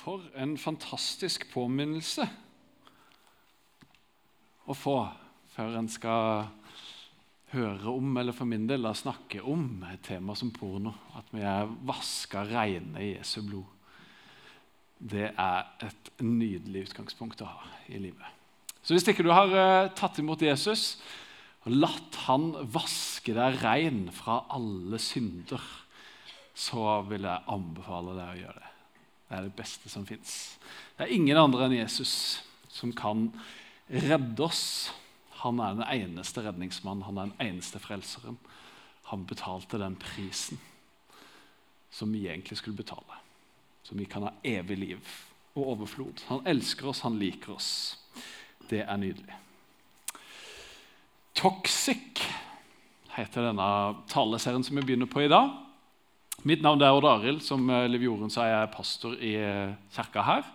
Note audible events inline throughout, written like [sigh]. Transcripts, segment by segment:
For en fantastisk påminnelse å få før en skal høre om, eller for min del da, snakke om, et tema som porno. At vi er vaska reine i Jesu blod. Det er et nydelig utgangspunkt å ha i livet. Så hvis ikke du har uh, tatt imot Jesus og latt han vaske deg rein fra alle synder, så vil jeg anbefale deg å gjøre det. Det er det beste som fins. Det er ingen andre enn Jesus som kan redde oss. Han er den eneste redningsmannen, han er den eneste frelseren. Han betalte den prisen som vi egentlig skulle betale. Som vi kan ha evig liv og overflod. Han elsker oss, han liker oss. Det er nydelig. Toxic heter denne taleserien som vi begynner på i dag. Mitt navn er Odd Arild. Som eh, Liv Jorunn sa, jeg er pastor i eh, kirka her.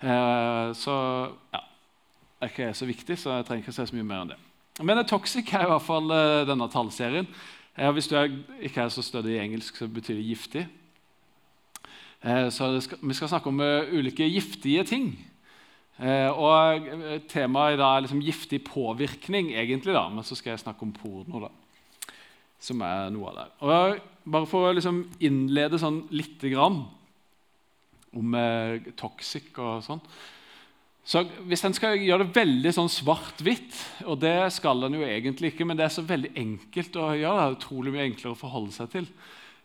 Eh, så ja, det er ikke så viktig, så jeg trenger ikke å si så mye mer enn det. Men toxic er i hvert fall denne tallserien. Hvis du ikke er så stødig i engelsk, så betyr det giftig. Så vi skal snakke om ulike giftige ting. Og Temaet i dag er liksom giftig påvirkning, egentlig, da, men så skal jeg snakke om porno. da som er noe av det. Og Bare for å liksom innlede sånn lite grann om eh, toxic og sånn så Hvis en skal gjøre det veldig sånn svart-hvitt, og det skal en jo egentlig ikke, men det er så veldig enkelt å gjøre, det er utrolig mye enklere å forholde seg til.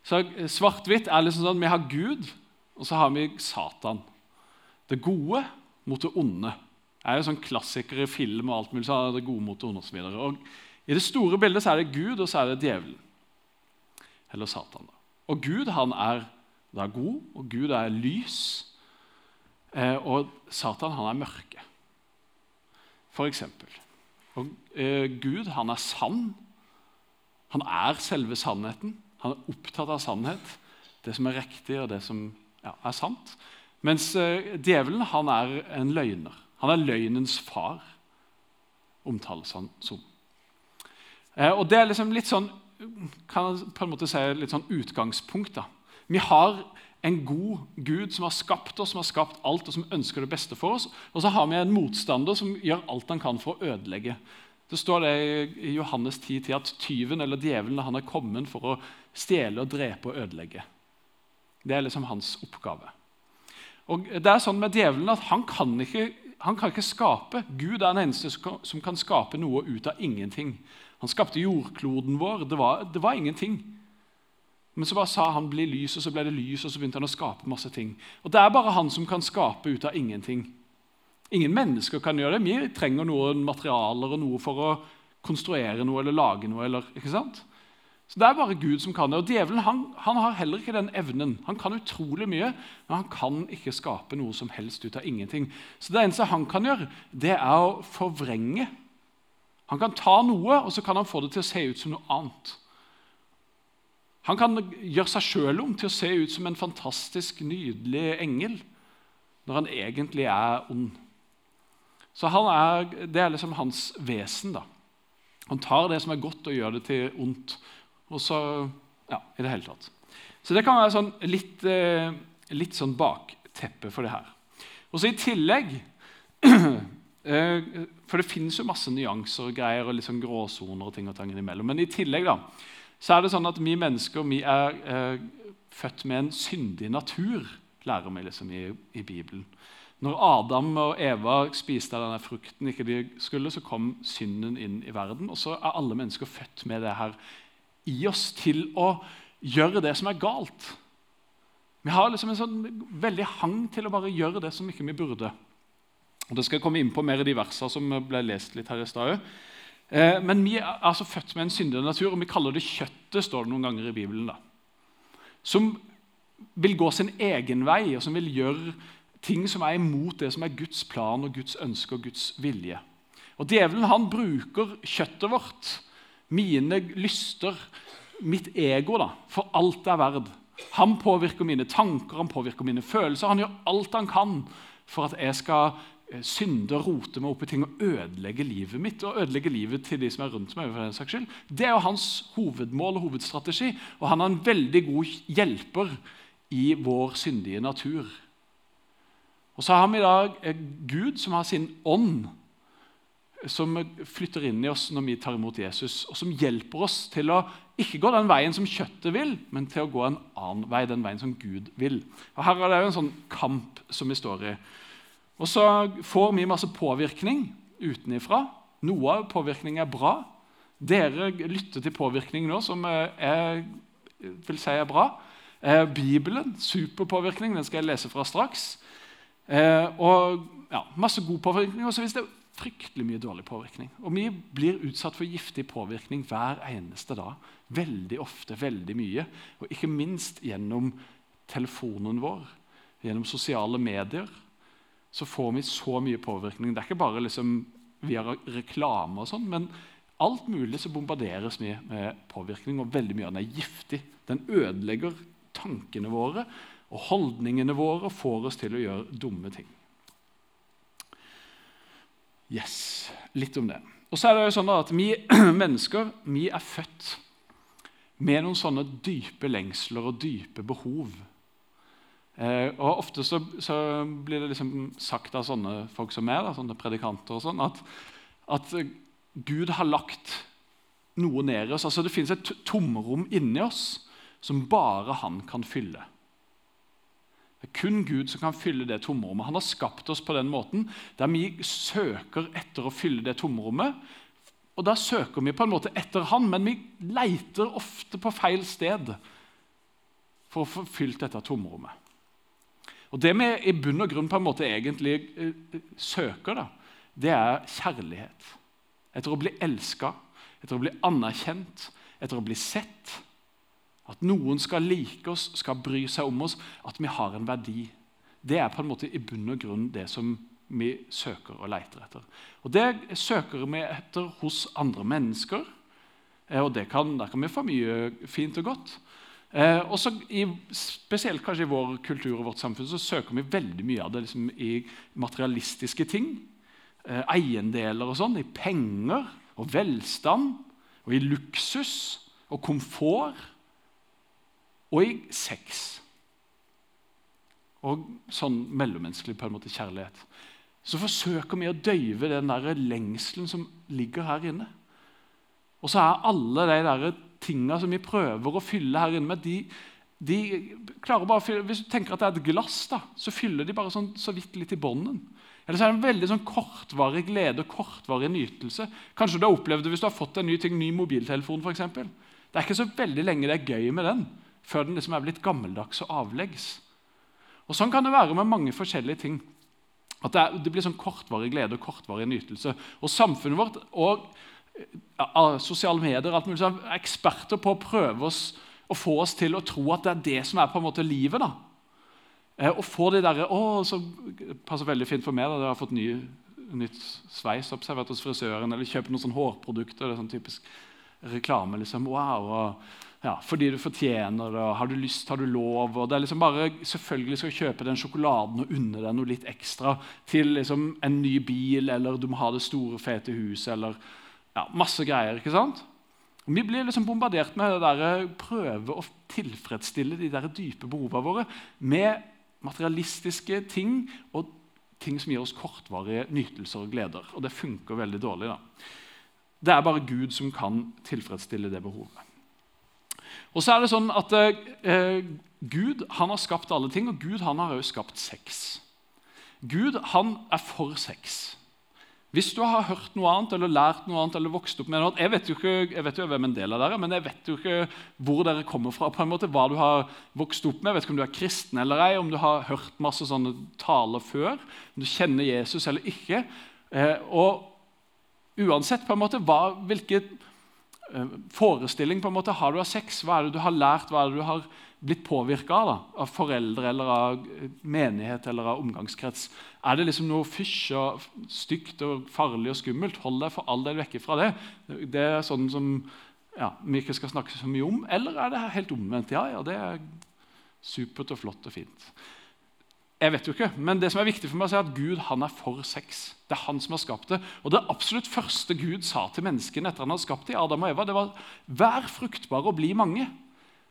Så Svart-hvitt er liksom sånn vi har Gud, og så har vi Satan. Det gode mot det onde. Det er jo sånn klassiker i film og alt mulig, så er det gode mot det onde og, så og I det store bildet så er det Gud, og så er det djevelen. Eller Satan. Og Gud han er da god, og Gud er lys. Eh, og Satan han er mørke, for eksempel. Og eh, Gud han er sann. Han er selve sannheten. Han er opptatt av sannhet, det som er riktig, og det som ja, er sant. Mens eh, djevelen han er en løgner. Han er løgnens far, omtales han som. Og Det er liksom litt sånn kan jeg på en måte si litt sånn utgangspunkt. da. Vi har en god Gud som har skapt oss, som har skapt alt, og som ønsker det beste for oss. Og så har vi en motstander som gjør alt han kan for å ødelegge. Det står det i Johannes 10, til at tyven eller djevelen han er kommet for å stjele, og drepe og ødelegge. Det er liksom hans oppgave. Og det er sånn med djevelen at han kan ikke, han kan ikke skape. Gud er den eneste som kan skape noe ut av ingenting. Han skapte jordkloden vår. Det var, det var ingenting. Men så bare sa han 'bli lys', og så ble det lys, og så begynte han å skape masse ting. Og Det er bare han som kan skape ut av ingenting. Ingen mennesker kan gjøre det. Vi trenger noen materialer og noe for å konstruere noe eller lage noe. Eller, ikke sant? Så Det er bare Gud som kan det. Og Djevelen han, han, har heller ikke den evnen. Han kan utrolig mye, men han kan ikke skape noe som helst ut av ingenting. Så Det eneste han kan gjøre, det er å forvrenge han kan ta noe og så kan han få det til å se ut som noe annet. Han kan gjøre seg sjøl om til å se ut som en fantastisk, nydelig engel når han egentlig er ond. Så er, Det er liksom hans vesen. da. Han tar det som er godt, og gjør det til ondt. Og så, ja, i det hele tatt. Så det kan være sånn litt, eh, litt sånn bakteppe for det her. Og så I tillegg [clears throat] Eh, for det finnes jo masse nyanser og greier og liksom gråsoner og ting og tang imellom. Men i tillegg da, så er det sånn at vi mennesker vi er eh, født med en syndig natur, lærer vi liksom i, i, Bibelen. Når Adam og Eva spiste denne frukten ikke de skulle, så kom synden inn i verden. Og så er alle mennesker født med det her i oss til å gjøre det som er galt. Vi har liksom en sånn veldig hang til å bare gjøre det som ikke vi burde. Og Det skal jeg komme inn på mer i de versene som ble lest litt her i stad. Eh, men vi er altså født med en syndig natur, og vi kaller det kjøttet, står det noen ganger i Bibelen. da. Som vil gå sin egen vei, og som vil gjøre ting som er imot det som er Guds plan og Guds ønske og Guds vilje. Og Djevelen han bruker kjøttet vårt, mine lyster, mitt ego, da, for alt det er verd. Han påvirker mine tanker, han påvirker mine følelser. Han gjør alt han kan for at jeg skal Eh, synde og rote meg opp i ting og ødelegge livet mitt og ødelegge livet til de som er rundt meg. for den saks skyld. Det er jo hans hovedmål og hovedstrategi, og han er en veldig god hjelper i vår syndige natur. Og så har vi i dag Gud som har sin ånd, som flytter inn i oss når vi tar imot Jesus, og som hjelper oss til å ikke gå den veien som kjøttet vil, men til å gå en annen vei, den veien som Gud vil. Og Her er det jo en sånn kamp som vi står i. Og så får vi masse påvirkning utenifra. Noe av påvirkningen er bra. Dere lytter til påvirkning nå som jeg vil si er bra. Eh, Bibelen, superpåvirkning, den skal jeg lese fra straks. Eh, og ja, masse god påvirkning. Og så hvis det er fryktelig mye dårlig påvirkning. Og vi blir utsatt for giftig påvirkning hver eneste dag. Veldig ofte, veldig mye. Og ikke minst gjennom telefonen vår, gjennom sosiale medier, så får vi så mye påvirkning. Det er ikke bare liksom via reklame, og sånn, men alt mulig så bombarderes vi med påvirkning, og veldig mye av den er giftig. Den ødelegger tankene våre og holdningene våre og får oss til å gjøre dumme ting. Yes, litt om det. Og så er det jo sånn at Vi [clears throat] mennesker vi er født med noen sånne dype lengsler og dype behov. Eh, og Ofte så, så, blir det liksom sagt av sånne folk som da, sånne predikanter, og sånn, at, at, Gud har lagt noe ned i oss. Altså Det fins et tomrom inni oss som bare han kan fylle. Det er kun Gud som kan fylle det tomrommet. Han har skapt oss på den måten der vi søker etter å fylle det tomrommet. Og Da søker vi på en måte etter Han, men vi leiter ofte på feil sted for å få fylt dette tomrommet. Og Det vi i bunn og grunn på en måte egentlig eh, søker, da, det er kjærlighet. Etter å bli elska, etter å bli anerkjent, etter å bli sett at noen skal like oss, skal bry seg om oss, at vi har en verdi. Det er på en måte i bunn og grunn det som vi søker og leter etter. Og Det søker vi etter hos andre mennesker. Og og kan, Der kan vi få mye fint og godt. Eh, og så i, Spesielt kanskje i vår kultur og vårt samfunn så søker vi veldig mye av det liksom, i materialistiske ting. Eh, eiendeler og sånn. I penger og velstand. Og i luksus og komfort og i sex. Og sånn mellommenneskelig på en måte kjærlighet. Så forsøker vi å døyve den der lengselen som ligger her inne. Og så er alle de der tinga som vi prøver å fylle her inne med, de, de klarer bare å fylle, Hvis du tenker at det er et glass, da, så fyller de bare sånn, så vidt litt i bånden. Eller så er det en veldig sånn kortvarig glede og kortvarig nytelse. Kanskje du har opplevd det hvis du har fått en ny ting, ny mobiltelefon f.eks. Det er ikke så veldig lenge det er gøy med den før den liksom er blitt gammeldags og avleggs. Og Sånn kan det være med mange forskjellige ting. At det, er, det blir sånn kortvarig glede og kortvarig nytelse. Og samfunnet vårt og sosiale medier alt mulig, er eksperter på å prøve oss, å få oss til å tro at det er det som er på en måte livet. da. Eh, og få de derre Å, så passer veldig fint for meg. da, Jeg har fått ny, nytt sveis observert hos frisøren, eller kjøpt noen sånne hårprodukter. det er sånn typisk reklame. liksom, wow, og ja, fordi du fortjener det, og har du lyst, har du lov. og det er liksom bare, Selvfølgelig skal du kjøpe den sjokoladen og unne deg noe litt ekstra til liksom en ny bil, eller du må ha det store, fete huset, eller ja, masse greier. ikke sant? Og vi blir liksom bombardert med det der, prøve å tilfredsstille de der dype behovene våre med materialistiske ting og ting som gir oss kortvarige nytelser og gleder. Og det funker veldig dårlig. da. Det er bare Gud som kan tilfredsstille det behovet. Og så er det sånn at eh, Gud han har skapt alle ting, og Gud han har også skapt sex. Gud han er for sex. Hvis du har hørt noe annet eller lært noe annet eller vokst opp med noe annet, Jeg vet jo ikke jeg vet jo hvem en del av dere men jeg vet jo ikke hvor dere kommer fra. på en måte, Hva du har vokst opp med. Jeg vet ikke om du er kristen eller ei, om du har hørt masse sånne taler før, om du kjenner Jesus eller ikke. Eh, og uansett på en måte, hva, hvilken Eh, forestilling på en måte har du av sex? Hva er det du har lært, hva er det du har blitt påvirka av? da? Av foreldre eller av eh, menighet eller av omgangskrets? Er det liksom noe fysj og stygt og farlig og skummelt? Hold deg for all del vekke fra det. Det er sånn som ja, vi ikke skal snakke så mye om. Eller er det helt omvendt? Ja, ja, det er supert og flott og fint. Jeg vet jo ikke, men det som er viktig for meg, er at Gud han er for sex. Det er han som har skapt det. Og Det absolutt første Gud sa til menneskene etter han hadde skapt det, Adam og Eva, det var 'vær fruktbare og bli mange'.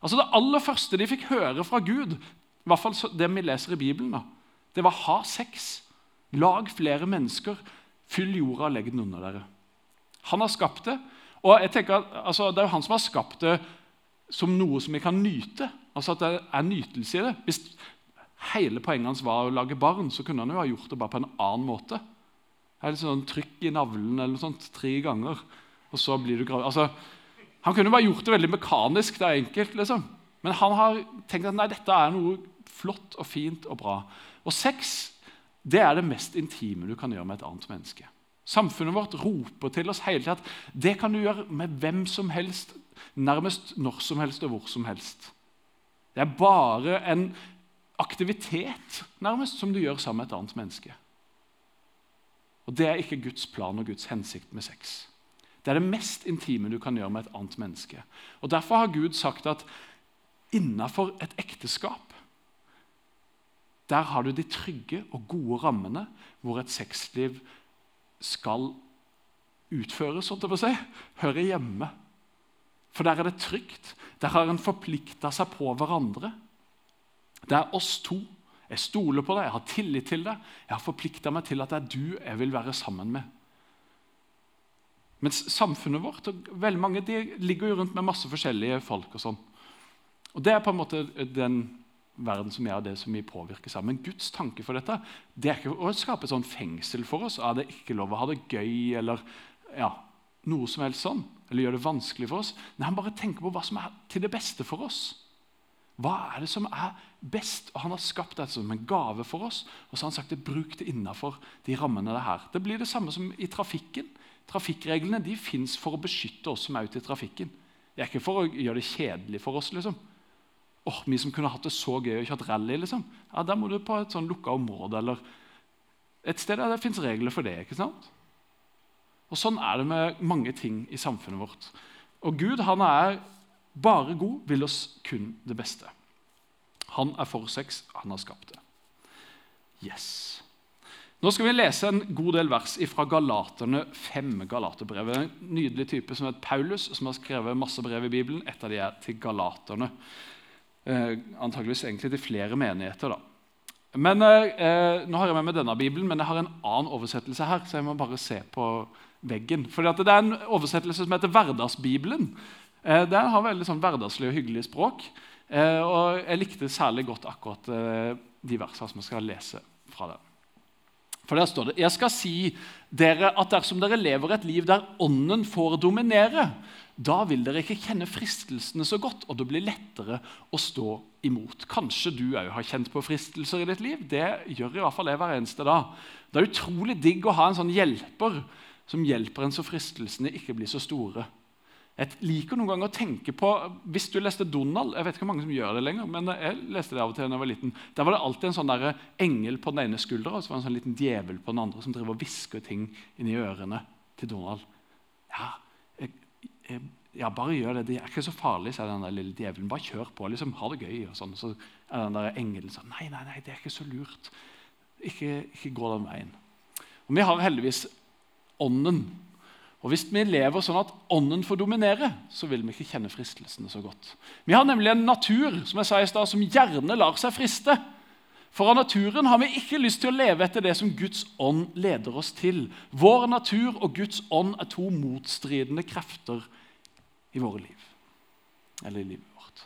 Altså Det aller første de fikk høre fra Gud, i hvert fall det vi leser i Bibelen, da, Det var ha sex. Lag flere mennesker. Fyll jorda og legg den under dere. Han har skapt det. Og jeg tenker at altså, Det er jo han som har skapt det som noe som vi kan nyte. Altså at det er nytelse i det. Hvis hele poenget hans var å lage barn, så kunne han jo ha gjort det bare på en annen måte. Det er litt sånn Trykk i navlen eller noe sånt tre ganger, og så blir du gravid. Altså, han kunne bare gjort det veldig mekanisk. det er enkelt, liksom. Men han har tenkt at nei, dette er noe flott og fint og bra. Og sex det er det mest intime du kan gjøre med et annet menneske. Samfunnet vårt roper til oss hele tiden at det kan du gjøre med hvem som helst, nærmest når som helst og hvor som helst. Det er bare en aktivitet nærmest som du gjør sammen med et annet menneske. Og Det er ikke Guds plan og Guds hensikt med sex. Det er det mest intime du kan gjøre med et annet menneske. Og Derfor har Gud sagt at innafor et ekteskap der har du de trygge og gode rammene hvor et sexliv skal utføres, sånn å si, hører hjemme. For der er det trygt. Der har en forplikta seg på hverandre. Det er oss to. Jeg stoler på deg, jeg har tillit til deg. Jeg har forplikta meg til at det er du jeg vil være sammen med. Mens samfunnet vårt og veldig mange, de ligger jo rundt med masse forskjellige folk. og sånn. Og Det er på en måte den verden som gjør det som vi påvirker sammen. Men Guds tanke for dette det er ikke å skape et sånn fengsel for oss. Er det ikke lov å ha det gøy eller ja, noe som helst sånn? Eller gjøre det vanskelig for oss? Nei, Han bare tenker på hva som er til det beste for oss. Hva er det som er best? Og Han har skapt dette som en gave for oss. Og så har han sagt det, bruk det innafor de rammene det her. Det blir det samme som i trafikken. Trafikkreglene de fins for å beskytte oss som er ute i trafikken. Det er ikke for å gjøre det kjedelig for oss. liksom oh, Vi som kunne hatt det så gøy og kjørt rally, liksom. ja, da må du på et sånn lukka område eller et sted der det fins regler for det. ikke sant? Og Sånn er det med mange ting i samfunnet vårt. Og Gud han er bare god, vil oss kun det beste. Han er for sex, han har skapt det. Yes. Nå skal vi lese en god del vers fra Galaterne 5. Galaterbrevet. En nydelig type som heter Paulus, som har skrevet masse brev i Bibelen. Et av de er til galaterne. Eh, antageligvis egentlig til flere menigheter. da. Men eh, Nå har jeg med meg denne bibelen, men jeg har en annen oversettelse her. så jeg må bare se på veggen. Fordi Det er en oversettelse som heter Hverdagsbibelen. Eh, den har veldig sånn hverdagslig og hyggelig språk. Eh, og Jeg likte særlig godt akkurat eh, de versene som jeg skal lese fra den. For der står det Jeg skal si dere at dersom dere lever et liv der Ånden får dominere, da vil dere ikke kjenne fristelsene så godt, og det blir lettere å stå imot. Kanskje du òg har kjent på fristelser i ditt liv. Det gjør i hvert fall jeg hver eneste dag. Det er utrolig digg å ha en sånn hjelper som hjelper en så fristelsene ikke blir så store. Jeg liker noen ganger å tenke på Hvis du leste Donald Jeg vet ikke hvor mange som gjør det lenger, men jeg leste det av og til da jeg var liten. Der var det alltid en sånn der engel på den ene skuldra og så var det en sånn liten djevel på den andre som driver og hvisker ting inn i ørene til Donald. Ja, Eh, ja, bare gjør det. Det er ikke så farlig, sier den der lille djevelen. Bare kjør på. liksom, Ha det gøy. og sånn. Så er den der engelen sånn Nei, nei, nei, det er ikke så lurt. Ikke, ikke gå den veien. Og Vi har heldigvis Ånden. Og Hvis vi lever sånn at Ånden får dominere, så vil vi ikke kjenne fristelsene så godt. Vi har nemlig en natur som jeg sa i sted, som gjerne lar seg friste. For av naturen har vi ikke lyst til å leve etter det som Guds ånd leder oss til. Vår natur og Guds ånd er to motstridende krefter i våre liv. Eller i livet vårt.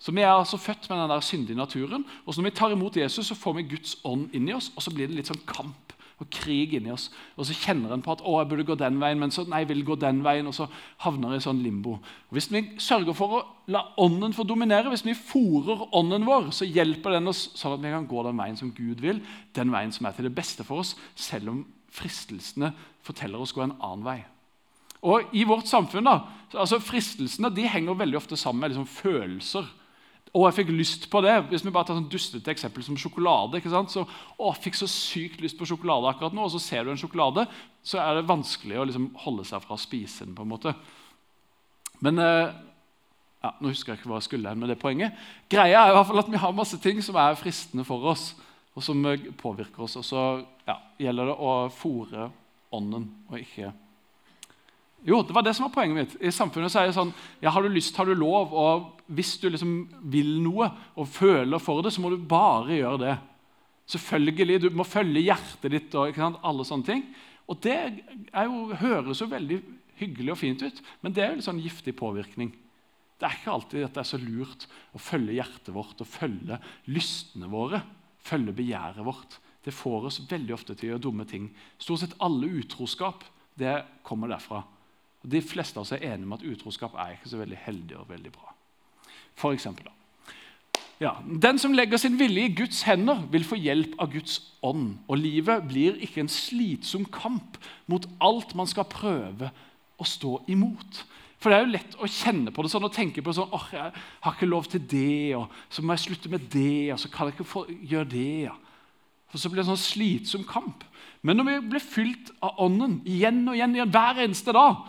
Så Vi er altså født med den der syndige naturen. og så Når vi tar imot Jesus, så får vi Guds ånd inni oss, og så blir det litt sånn kamp og krig inni oss. Og så kjenner en på at å, jeg burde gå den veien, men så nei, jeg vil gå den veien, og så havner jeg i sånn limbo. Og Hvis vi sørger for å la ånden få dominere, hvis vi fòrer ånden vår, så hjelper den oss sånn at vi kan gå den veien som Gud vil, den veien som er til det beste for oss, selv om fristelsene forteller oss å gå en annen vei. Og I vårt samfunn da, altså fristelsene de henger veldig ofte sammen med liksom følelser. Og jeg fikk lyst på det. Hvis vi bare tar sånn dustete eksempel som sjokolade. ikke sant? Så, å, jeg fikk så sykt lyst på sjokolade akkurat nå, og så ser du en sjokolade, så er det vanskelig å liksom holde seg fra å spise den. på en måte. Men eh, ja, Nå husker jeg ikke hva jeg skulle med det poenget. Greia er i hvert fall at vi har masse ting som er fristende for oss, og som eh, påvirker oss. Og så ja, gjelder det å fòre ånden og ikke jo, det var det som var poenget mitt. I samfunnet så er det sånn ja, Har du lyst, har du lov. Og hvis du liksom vil noe og føler for det, så må du bare gjøre det. Selvfølgelig, Du må følge hjertet ditt og alle sånne ting. Og Det jo, høres jo veldig hyggelig og fint ut, men det er jo litt sånn giftig påvirkning. Det er ikke alltid at det er så lurt å følge hjertet vårt og følge lystene våre. Følge begjæret vårt. Det får oss veldig ofte til å gjøre dumme ting. Stort sett alle utroskap det kommer derfra. Og De fleste av oss er enige om at utroskap er ikke så veldig heldig og veldig bra. For eksempel, da. Ja, Den som legger sin vilje i Guds hender, vil få hjelp av Guds ånd. Og livet blir ikke en slitsom kamp mot alt man skal prøve å stå imot. For det er jo lett å kjenne på det sånn og tenke på sånn, åh, jeg har ikke lov til det, og så må jeg slutte med det, og så kan jeg ikke gjøre det. Ja. For Så blir det en sånn slitsom kamp. Men når vi blir fylt av Ånden igjen og igjen, igjen hver eneste dag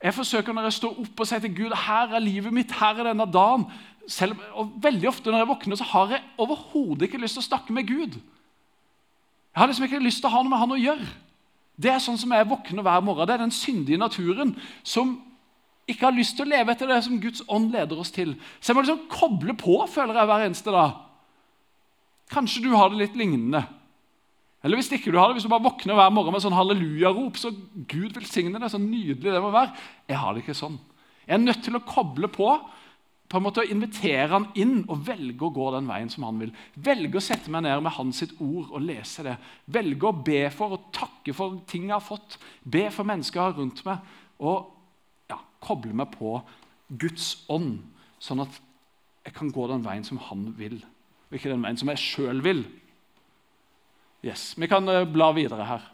Jeg forsøker når jeg står opp og sier til Gud her er livet mitt, her er denne dagen selv, og Veldig ofte når jeg våkner, så har jeg overhodet ikke lyst til å snakke med Gud. Jeg har liksom ikke lyst til å ha noe med han å gjøre. Det er sånn som jeg våkner hver morgen. Det er den syndige naturen som ikke har lyst til å leve etter det som Guds ånd leder oss til. Så jeg må liksom koble på, føler jeg, hver eneste dag. Kanskje du har det litt lignende. Eller hvis ikke du har det, hvis du bare våkner hver morgen med sånn hallelujarop, så Gud velsigne deg, så nydelig det må være. Jeg har det ikke sånn. Jeg er nødt til å koble på på en måte å invitere han inn og velge å gå den veien som han vil. Velge å sette meg ned med hans ord og lese det. Velge å be for og takke for ting jeg har fått. Be for mennesker rundt meg. Og ja, koble meg på Guds ånd, sånn at jeg kan gå den veien som han vil, og ikke den veien som jeg sjøl vil. Yes, Vi kan eh, bla videre her.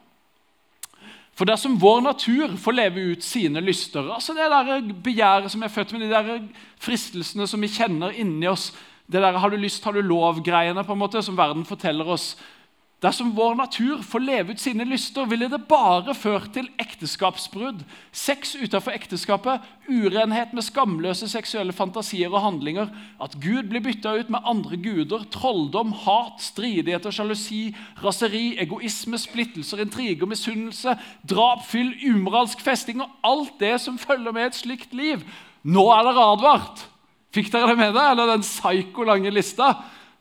For dersom vår natur får leve ut sine lyster, altså det der begjæret som er født med, de der fristelsene som vi kjenner inni oss, det der 'har du lyst, har du lov'-greiene på en måte, som verden forteller oss Dersom vår natur får leve ut sine lyster, ville det bare ført til ekteskapsbrudd, sex utenfor ekteskapet, urenhet med skamløse seksuelle fantasier og handlinger, at Gud blir bytta ut med andre guder, trolldom, hat, stridigheter, sjalusi, raseri, egoisme, splittelser, intriger, misunnelse, drap, fyll, umoralsk festing og alt det som følger med et slikt liv. Nå er dere advart! Fikk dere det med deg, eller den psyko-lange lista?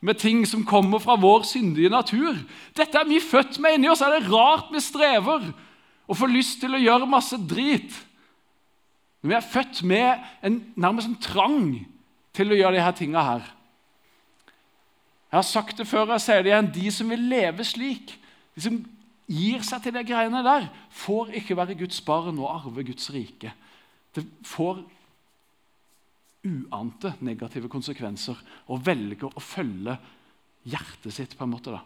Med ting som kommer fra vår syndige natur. Dette er vi født med inni oss. Er det rart vi strever og får lyst til å gjøre masse drit? Men vi er født med en nærmest en trang til å gjøre disse tingene her. Jeg har sagt det før, og jeg sier det igjen. De som vil leve slik, de som gir seg til de greiene der, får ikke være Guds barn og arve Guds rike. Det får uante negative konsekvenser og velger å følge hjertet sitt på en måte da,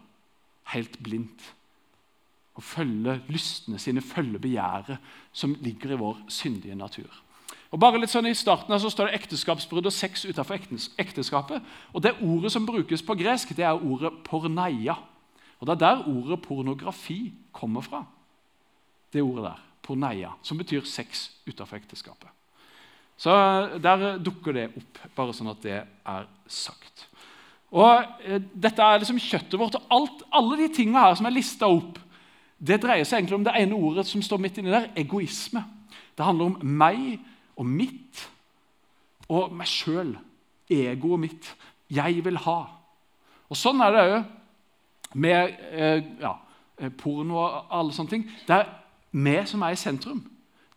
helt blindt. Å følge lystene sine, følge begjæret som ligger i vår syndige natur. Og bare litt sånn I starten så står det ekteskapsbrudd og sex utenfor ekteskapet. Og Det ordet som brukes på gresk, det er ordet porneia. Og Det er der ordet pornografi kommer fra. Det ordet der, porneia, som betyr sex utenfor ekteskapet. Så Der dukker det opp, bare sånn at det er sagt. Og eh, Dette er liksom kjøttet vårt. og alt, Alle de tingene her som er lista opp, det dreier seg egentlig om det ene ordet som står midt inni der egoisme. Det handler om meg og mitt og meg sjøl. Egoet mitt. Jeg vil ha. Og Sånn er det òg med eh, ja, eh, porno og alle sånne ting. Det er vi som er i sentrum.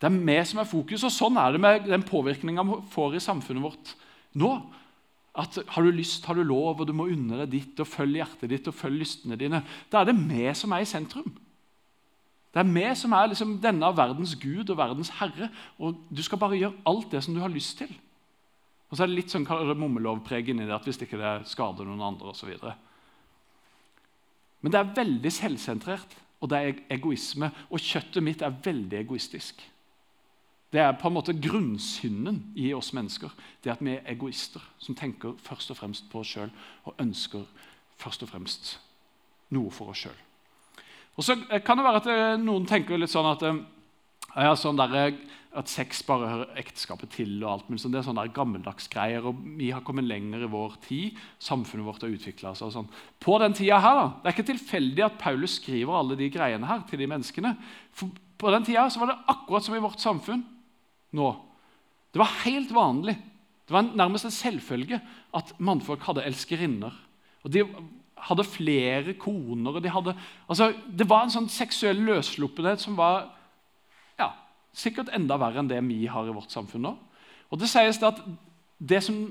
Det er vi som er fokus, og sånn er det med den påvirkninga vi får i samfunnet vårt nå. At Har du lyst, har du lov, og du må unne deg ditt, og følge hjertet ditt og følge lystene dine. Da er det vi som er i sentrum. Det er vi som er liksom denne verdens gud og verdens herre. Og du skal bare gjøre alt det som du har lyst til. Og så er det litt sånn mummelovpreg inni det, at hvis ikke det skader noen andre osv. Men det er veldig selvsentrert, og det er egoisme. Og kjøttet mitt er veldig egoistisk. Det er på en måte grunnsynden i oss mennesker. Det at vi er egoister som tenker først og fremst på oss sjøl og ønsker først og fremst noe for oss sjøl. Så kan det være at eh, noen tenker litt sånn at, eh, ja, sånn der, eh, at sex bare hører ekteskapet til. og alt, men Det er sånne gammeldags greier. og Vi har kommet lenger i vår tid. Samfunnet vårt har utvikla seg. Sånn. På den tida her, da, Det er ikke tilfeldig at Paulus skriver alle de greiene her til de menneskene. For på den tida var det akkurat som i vårt samfunn nå. Det var helt vanlig. Det var nærmest en selvfølge at mannfolk hadde elskerinner. Og De hadde flere koner. og De hadde, altså, det var en sånn seksuell løssluppenhet som var ja, sikkert enda verre enn det vi har i vårt samfunn nå. Og Det sies det at det som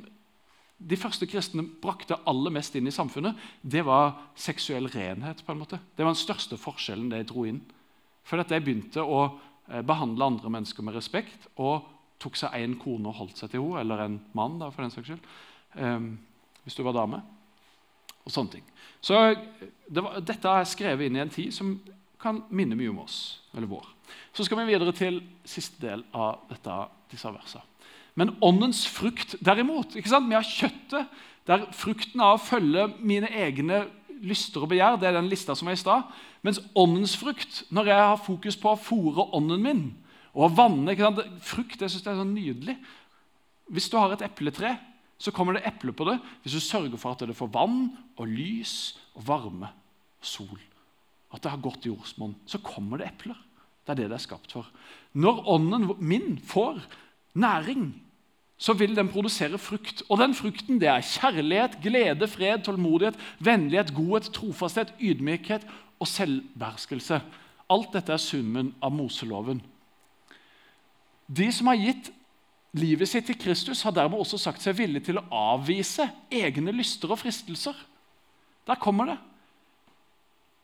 de første kristne brakte aller mest inn i samfunnet, det var seksuell renhet. på en måte. Det var den største forskjellen de dro inn. For at de begynte å eh, behandle andre mennesker med respekt og tok seg én kone og holdt seg til henne, eller en mann, da, for den saks skyld, um, hvis du var dame. Og sånne ting. Så det var, Dette er skrevet inn i en tid som kan minne mye om oss, eller vår. Så skal vi videre til siste del av dette, disse versene. Men åndens frukt, derimot? Vi har kjøttet, der frukten av å følge mine egne lyster og begjær. Det er den lista som er i stad. Mens åndens frukt, når jeg har fokus på å fòre ånden min og vanne Frukt det synes jeg er så nydelig. Hvis du har et epletre, så kommer det eple på det hvis du sørger for at det får vann og lys og varme og sol. At det har godt jordsmonn. Så kommer det epler. Det er det det er skapt for. Når ånden min får næring, så vil den produsere frukt. Og den frukten det er kjærlighet, glede, fred, tålmodighet, vennlighet, godhet, trofasthet, ydmykhet og selvbeherskelse. Alt dette er summen av Moseloven. De som har gitt livet sitt til Kristus, har dermed også sagt seg villige til å avvise egne lyster og fristelser. Der kommer det.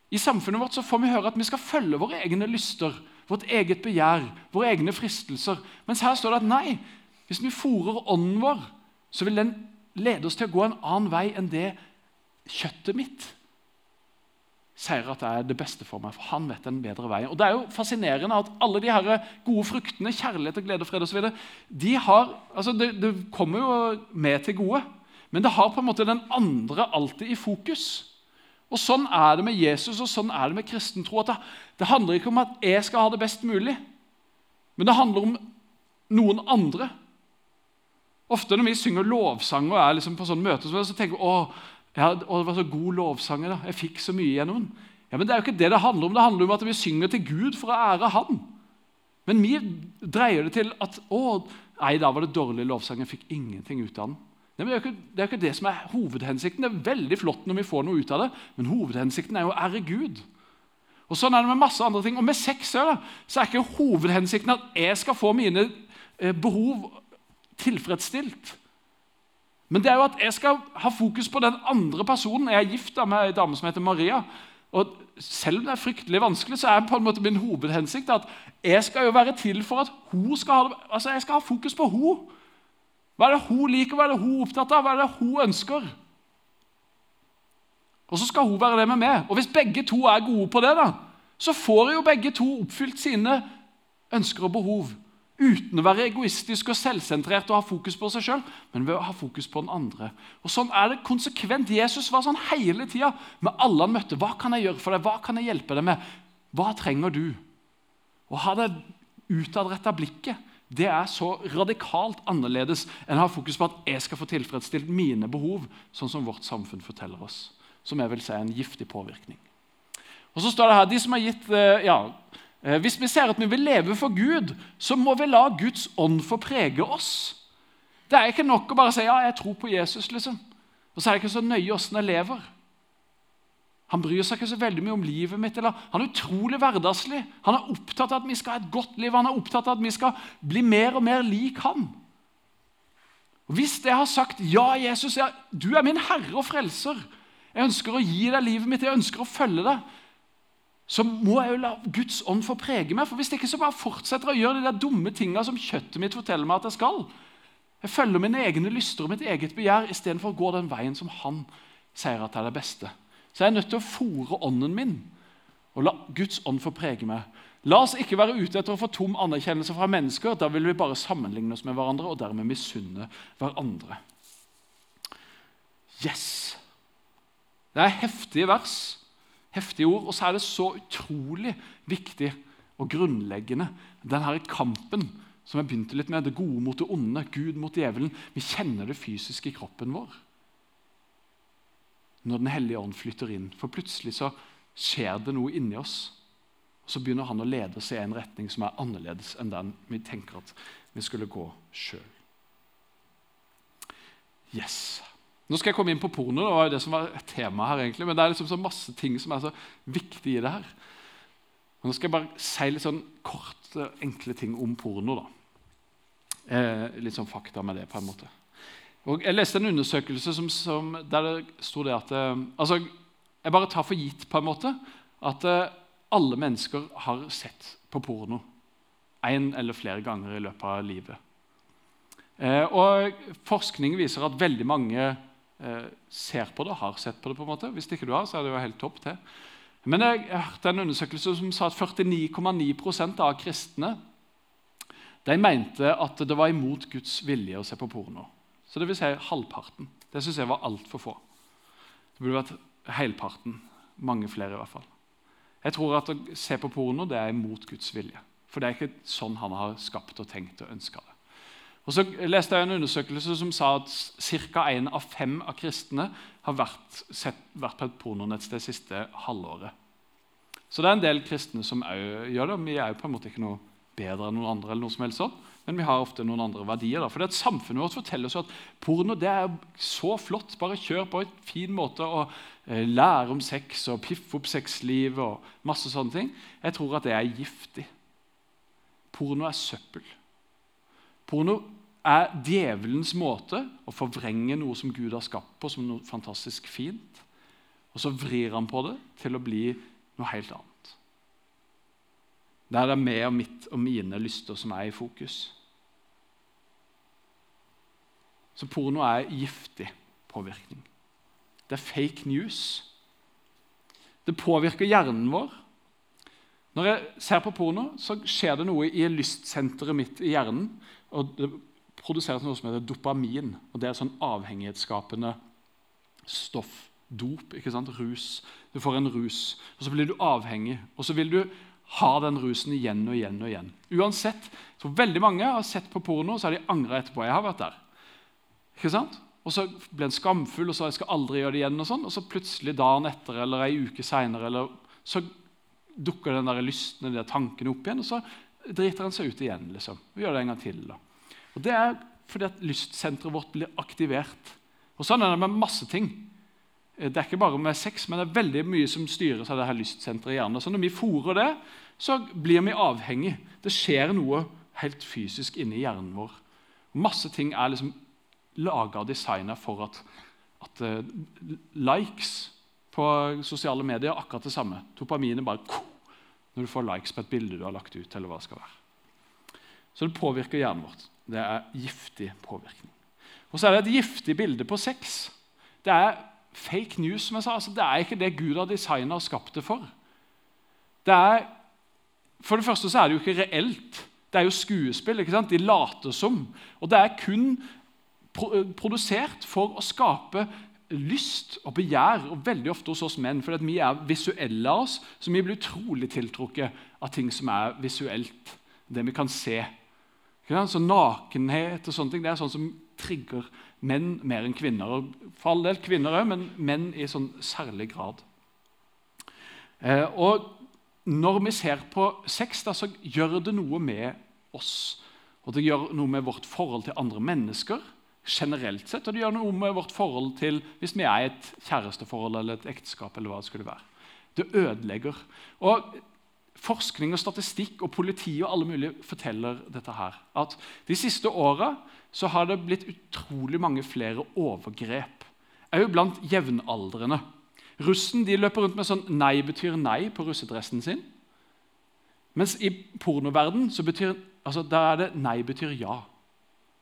I samfunnet vårt så får vi høre at vi skal følge våre egne lyster, vårt eget begjær, våre egne fristelser. Mens her står det at nei, hvis vi fòrer ånden vår, så vil den lede oss til å gå en annen vei enn det kjøttet mitt sier at det er det beste for meg. For han vet en bedre vei. Og Det er jo fascinerende at alle de her gode fruktene, kjærlighet, og glede og fred osv., de har, altså det, det kommer jo med til gode, men det har på en måte den andre alltid i fokus. Og Sånn er det med Jesus og sånn er det med kristen tro. Det, det, handler ikke om at jeg skal ha det best mulig, men det handler om noen andre. Ofte når vi synger lovsanger og er liksom på sånne møter, så tenker vi at det var så god lovsang. da, Jeg fikk så mye gjennom den. Ja, men Det er jo ikke det det handler om. Det handler om at vi synger til Gud for å ære Han. Men vi dreier det til at å, nei, da var det dårlig lovsang. Jeg fikk ingenting ut av den. Det er, ikke, det er ikke det som er hovedhensikten. Det er veldig flott når vi får noe ut av det, men hovedhensikten er jo å ære Gud. Og Sånn er det med masse andre ting. Og med sex så er ikke hovedhensikten at jeg skal få mine eh, behov tilfredsstilt. Men det er jo at jeg skal ha fokus på den andre personen. Jeg er gift med ei dame som heter Maria. Og Selv om det er fryktelig vanskelig, så er på en måte min hovedhensikt at jeg skal jo være til for at hun skal ha, det. altså jeg skal ha fokus på hun. Hva er det hun liker, hva er det hun er opptatt av, hva er det hun ønsker? Og så skal hun være det med meg. Og hvis begge to er gode på det, da, så får jo begge to oppfylt sine ønsker og behov. Uten å være egoistisk og selvsentrert og ha fokus på seg sjøl, men ved å ha fokus på den andre. Og Sånn er det konsekvent. Jesus var sånn hele tida med alle han møtte. Hva kan jeg gjøre for deg? Hva kan jeg hjelpe deg med? Hva trenger du? Å ha det utadretta blikket det er så radikalt annerledes enn å ha fokus på at jeg skal få tilfredsstilt mine behov, sånn som vårt samfunn forteller oss. Som jeg vil si er en giftig påvirkning. Og så står det her, de som har gitt, eh, ja, Hvis vi ser at vi vil leve for Gud, så må vi la Guds ånd få prege oss. Det er ikke nok å bare si ja, jeg tror på Jesus, liksom. Og så er det ikke så nøye åssen jeg lever. Han bryr seg ikke så veldig mye om livet mitt. Eller. Han er utrolig hverdagslig. Han er opptatt av at vi skal ha et godt liv. Han er opptatt av at vi skal bli mer og mer lik han. Og Hvis jeg har sagt ja, Jesus, ja, du er min herre og frelser, jeg ønsker å gi deg livet mitt, jeg ønsker å følge deg, så må jeg jo la Guds ånd få prege meg. For Hvis ikke så bare fortsetter jeg å gjøre de der dumme tinga som kjøttet mitt forteller meg at jeg skal. Jeg følger mine egne lyster og mitt eget begjær istedenfor å gå den veien som han sier at er det beste. Så jeg er nødt til å fòre ånden min og la Guds ånd få prege meg. La oss ikke være ute etter å få tom anerkjennelse fra mennesker. Da vil vi bare sammenligne oss med hverandre og dermed misunne hverandre. Yes! Det er heftige vers, heftige ord, og så er det så utrolig viktig og grunnleggende, denne kampen som jeg begynte litt med, det gode mot det onde, Gud mot djevelen. Vi kjenner det fysisk i kroppen vår når Den hellige ånd flytter inn. For plutselig så skjer det noe inni oss. Og Så begynner han å lede oss i en retning som er annerledes enn den vi tenker at vi skulle gå sjøl. Yes. Nå skal jeg komme inn på porno, det var jo det som var tema her egentlig, men det er liksom så masse ting som er så viktig i det her. Nå skal jeg bare si litt sånn kort, enkle ting om porno. da. Eh, litt sånn fakta med det, på en måte. Og Jeg leste en undersøkelse som, som, der det sto det at eh, altså, Jeg bare tar for gitt på en måte at eh, alle mennesker har sett på porno én eller flere ganger i løpet av livet. Eh, og Forskning viser at veldig mange eh, ser på det, har sett på det. på en måte. Hvis ikke du har, så er det jo helt topp til. Men jeg hørte en undersøkelse som sa at 49,9% av kristne de mente at det var imot Guds vilje å se på porno. Så det vil si halvparten. Det syns jeg var altfor få. Det burde vært helparten. Mange flere, i hvert fall. Jeg tror at å se på porno det er imot Guds vilje. For det er ikke sånn han har skapt og tenkt og ønska det. Og så leste jeg en undersøkelse som sa at ca. én av fem av kristne har vært, sett, vært på et pornonett det siste halvåret. Så det er en del kristne som gjør det. Vi er jo på en måte ikke noe bedre enn noen andre, eller noe som helst sånn, men vi har ofte noen andre verdier. Da. For det at Samfunnet vårt forteller oss at porno det er så flott. Bare kjør på en fin måte og eh, lære om sex og piffe opp sexlivet og masse sånne ting. Jeg tror at det er giftig. Porno er søppel. Porno er djevelens måte å forvrenge noe som Gud har skapt på, som noe fantastisk fint. Og så vrir han på det til å bli noe helt annet. Der det er meg og mitt og mine lyster som er i fokus. Så porno er giftig påvirkning. Det er fake news. Det påvirker hjernen vår. Når jeg ser på porno, så skjer det noe i lystsenteret mitt i hjernen. Og Det produseres noe som heter dopamin. og Det er sånn avhengighetsskapende stoff. Dop. ikke sant? Rus. Du får en rus, og så blir du avhengig. Og så vil du ha den rusen igjen og igjen. og igjen. Uansett, så Veldig mange har sett på porno og så har de angra etterpå. jeg har vært der. Ikke sant? Og så ble en skamfull og så jeg skal aldri gjøre det igjen. Og sånn, og så plutselig dagen etter eller ei uke seinere så dukker den der lysten de tankene opp igjen, og så driter han seg ut igjen. liksom. Vi gjør det en gang til. da. Og Det er fordi at lystsenteret vårt blir aktivert. Og Sånn er det med masse ting. Det er ikke bare med sex, men det er veldig mye som styres av det her lystsenteret i hjernen. Så når vi fôrer det, så blir vi avhengig. Det skjer noe helt fysisk inni hjernen vår. Masse ting er liksom laga og designa for at, at uh, likes på sosiale medier er akkurat det samme. Dopaminet bare når du får likes på et bilde du har lagt ut. eller hva det skal være. Så det påvirker hjernen vårt. Det er giftig påvirkning. Og så er det et giftig bilde på sex. Det er fake news. som jeg sa. Altså, det er ikke det Gud har designa og skapt det for. Det er, for det første så er det jo ikke reelt. Det er jo skuespill. ikke sant? De later som. Og det er kun produsert for å skape lyst og begjær, og veldig ofte hos oss menn. For vi er visuelle av oss, så vi blir utrolig tiltrukket av ting som er visuelt. Det vi kan se. Så Nakenhet og sånne ting det er sånn som trigger menn mer enn kvinner. Og for all del kvinner òg, men menn i sånn særlig grad. Eh, og når vi ser på sex, da, så gjør det noe med oss. Og det gjør noe med vårt forhold til andre mennesker generelt sett. Og det gjør noe med vårt forhold til hvis vi er i et kjæresteforhold eller et ekteskap. eller hva Det skulle være. Det ødelegger. Og Forskning og statistikk og politi og alle mulige forteller dette her. At de siste åra har det blitt utrolig mange flere overgrep. Òg blant jevnaldrende. Russen de løper rundt med sånn 'nei betyr nei' på russedressen sin. Mens i pornoverden så betyr, altså, der er det 'nei betyr ja'.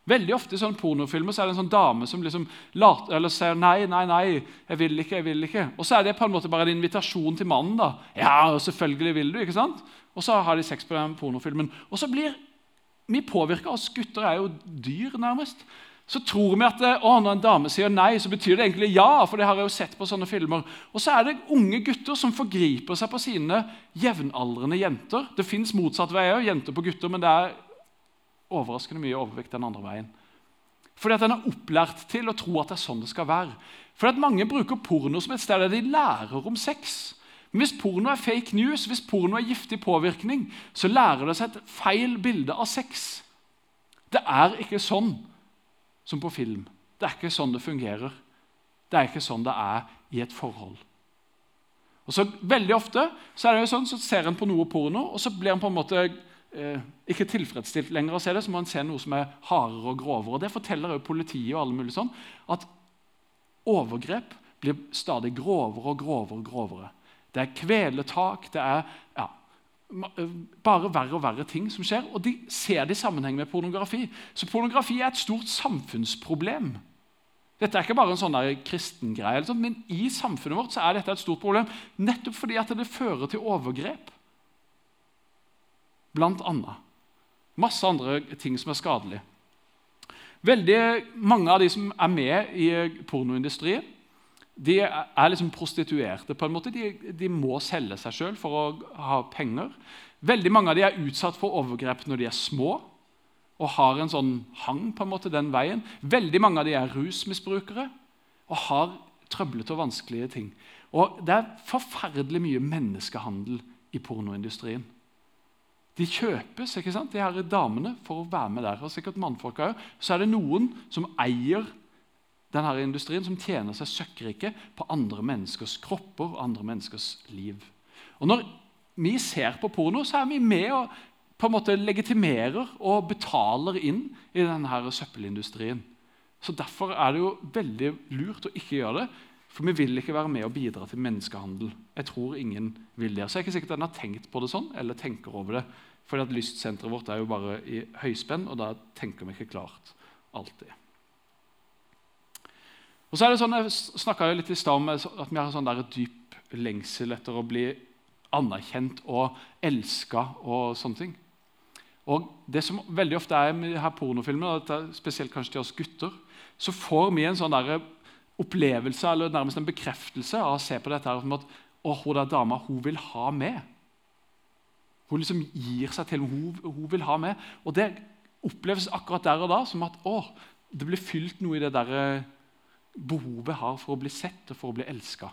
Veldig ofte i sånne pornofilmer så er det en sånn dame som liksom later, eller sier 'nei, nei, nei, jeg vil ikke'. jeg vil ikke. Og så er det på en måte bare en invitasjon til mannen. da. 'Ja, selvfølgelig vil du'. ikke sant? Og så har de sex på den pornofilmen. Og så blir vi påvirka. Oss gutter er jo dyr, nærmest. Så tror vi at å, når en dame sier nei, så betyr det egentlig ja. for det har jeg jo sett på sånne filmer. Og så er det unge gutter som forgriper seg på sine jevnaldrende jenter. Det fins motsatt vei òg, jenter på gutter, men det er overraskende mye overvekt den andre veien. Fordi at en er opplært til å tro at det er sånn det skal være. Fordi at Mange bruker porno som et sted der de lærer om sex. Men hvis porno er fake news, hvis porno er giftig påvirkning, så lærer det seg et feil bilde av sex. Det er ikke sånn som på film. Det er ikke sånn det fungerer. Det er ikke sånn det er i et forhold. Og så Veldig ofte så er det jo sånn, så ser en på noe porno, og så blir en på en måte eh, ikke tilfredsstilt lenger å se det. Så må en se noe som er hardere og grovere. Og Det forteller jo politiet og alle mulige sånn, at overgrep blir stadig grovere og grovere. og grovere. Det er kveletak, det er ja, eh, bare verre og verre ting som skjer. Og de ser det i sammenheng med pornografi. Så pornografi er et stort samfunnsproblem. Dette er ikke bare en sånn kristengreie, sånn, men i samfunnet vårt så er dette et stort problem. Nettopp fordi at det fører til overgrep. Blant annet. Masse andre ting som er skadelige. Veldig mange av de som er med i pornoindustrien, de er liksom prostituerte. på en måte. De, de må selge seg sjøl for å ha penger. Veldig mange av de er utsatt for overgrep når de er små og har en sånn hang på en måte den veien. Veldig mange av de er rusmisbrukere og har trøblete og vanskelige ting. Og Det er forferdelig mye menneskehandel i pornoindustrien. De kjøpes, ikke sant, de her damene, for å være med der. og sikkert mannfolk òg. Så er det noen som eier denne industrien, som tjener seg søkkrike på andre menneskers kropper og andre menneskers liv. Og Når vi ser på porno, så er vi med og på en måte legitimerer og betaler inn i denne søppelindustrien. Så Derfor er det jo veldig lurt å ikke gjøre det. For vi vil ikke være med og bidra til menneskehandel. Jeg tror ingen vil det. Så jeg er ikke sikkert den en har tenkt på det sånn, eller tenker over det. Fordi at lystsenteret vårt er jo bare i høyspenn, og da tenker vi ikke klart alltid. Og så er det sånn, Jeg snakka litt i stad om at vi har sånn der dyp lengsel etter å bli anerkjent og elska og sånne ting. Og det som veldig ofte er med her pornofilmer, spesielt kanskje til oss gutter, så får vi en sånn der opplevelse eller nærmest en bekreftelse av å se på dette som at å, hun der dama hun vil ha med. Hun liksom gir seg til, hun, hun vil ha med. Og det oppleves akkurat der og da som at å, det blir fylt noe i det der eh, behovet jeg har for å bli sett og for å bli elska.